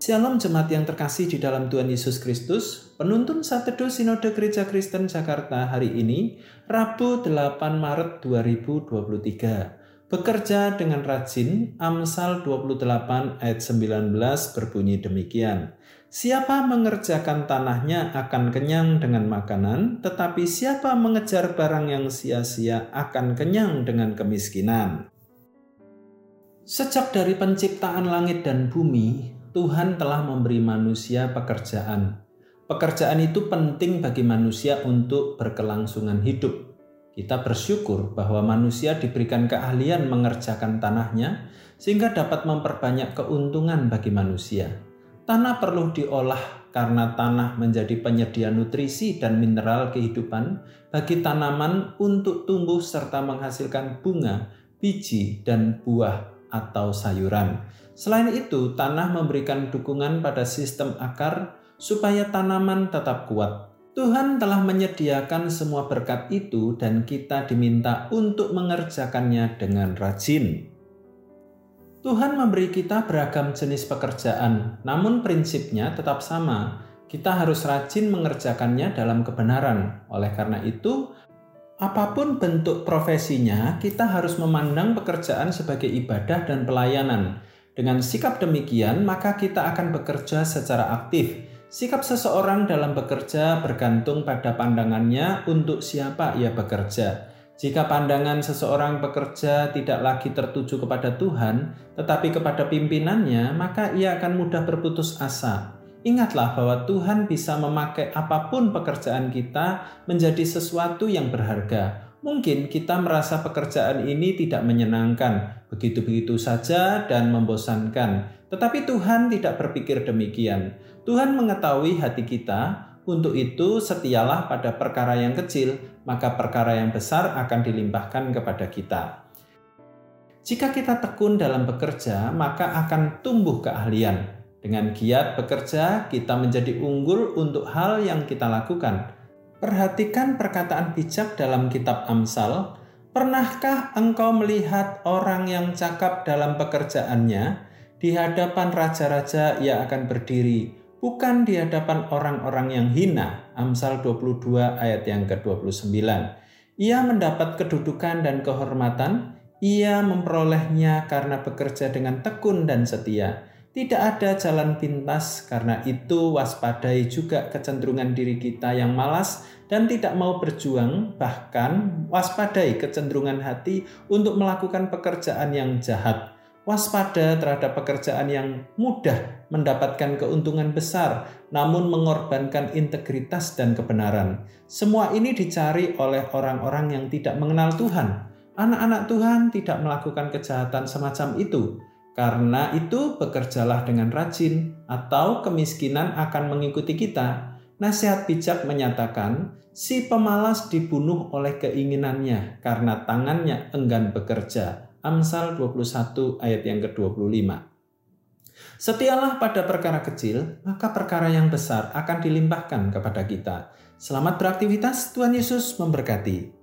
Shalom jemaat yang terkasih di dalam Tuhan Yesus Kristus, penuntun Satedo Sinode Gereja Kristen Jakarta hari ini, Rabu 8 Maret 2023. Bekerja dengan rajin, Amsal 28 ayat 19 berbunyi demikian. Siapa mengerjakan tanahnya akan kenyang dengan makanan, tetapi siapa mengejar barang yang sia-sia akan kenyang dengan kemiskinan. Sejak dari penciptaan langit dan bumi, Tuhan telah memberi manusia pekerjaan. Pekerjaan itu penting bagi manusia untuk berkelangsungan hidup. Kita bersyukur bahwa manusia diberikan keahlian mengerjakan tanahnya sehingga dapat memperbanyak keuntungan bagi manusia. Tanah perlu diolah karena tanah menjadi penyedia nutrisi dan mineral kehidupan bagi tanaman untuk tumbuh serta menghasilkan bunga, biji, dan buah atau sayuran. Selain itu, tanah memberikan dukungan pada sistem akar supaya tanaman tetap kuat. Tuhan telah menyediakan semua berkat itu dan kita diminta untuk mengerjakannya dengan rajin. Tuhan memberi kita beragam jenis pekerjaan, namun prinsipnya tetap sama. Kita harus rajin mengerjakannya dalam kebenaran. Oleh karena itu, apa pun bentuk profesinya, kita harus memandang pekerjaan sebagai ibadah dan pelayanan dengan sikap demikian, maka kita akan bekerja secara aktif. Sikap seseorang dalam bekerja bergantung pada pandangannya untuk siapa ia bekerja. Jika pandangan seseorang bekerja tidak lagi tertuju kepada Tuhan, tetapi kepada pimpinannya, maka ia akan mudah berputus asa. Ingatlah bahwa Tuhan bisa memakai apa pun pekerjaan kita menjadi sesuatu yang berharga, Mungkin kita merasa pekerjaan ini tidak menyenangkan, begitu-begitu saja dan membosankan. Tetapi Tuhan tidak berpikir demikian. Tuhan mengetahui hati kita, untuk itu setialah pada perkara yang kecil, maka perkara yang besar akan dilimpahkan kepada kita. Jika kita tekun dalam bekerja, maka akan tumbuh keahlian. Dengan giat bekerja, kita menjadi unggul untuk hal yang kita lakukan Perhatikan perkataan bijak dalam kitab Amsal. Pernahkah engkau melihat orang yang cakap dalam pekerjaannya? Di hadapan raja-raja ia akan berdiri, bukan di hadapan orang-orang yang hina. Amsal 22 ayat yang ke-29. Ia mendapat kedudukan dan kehormatan, ia memperolehnya karena bekerja dengan tekun dan setia. Tidak ada jalan pintas, karena itu waspadai juga kecenderungan diri kita yang malas dan tidak mau berjuang, bahkan waspadai kecenderungan hati untuk melakukan pekerjaan yang jahat. Waspada terhadap pekerjaan yang mudah mendapatkan keuntungan besar, namun mengorbankan integritas dan kebenaran. Semua ini dicari oleh orang-orang yang tidak mengenal Tuhan. Anak-anak Tuhan tidak melakukan kejahatan semacam itu karena itu, bekerjalah dengan rajin, atau kemiskinan akan mengikuti kita. Nasihat bijak menyatakan, si pemalas dibunuh oleh keinginannya karena tangannya enggan bekerja. Amsal 21 ayat yang ke-25. Setialah pada perkara kecil, maka perkara yang besar akan dilimpahkan kepada kita. Selamat beraktivitas, Tuhan Yesus memberkati.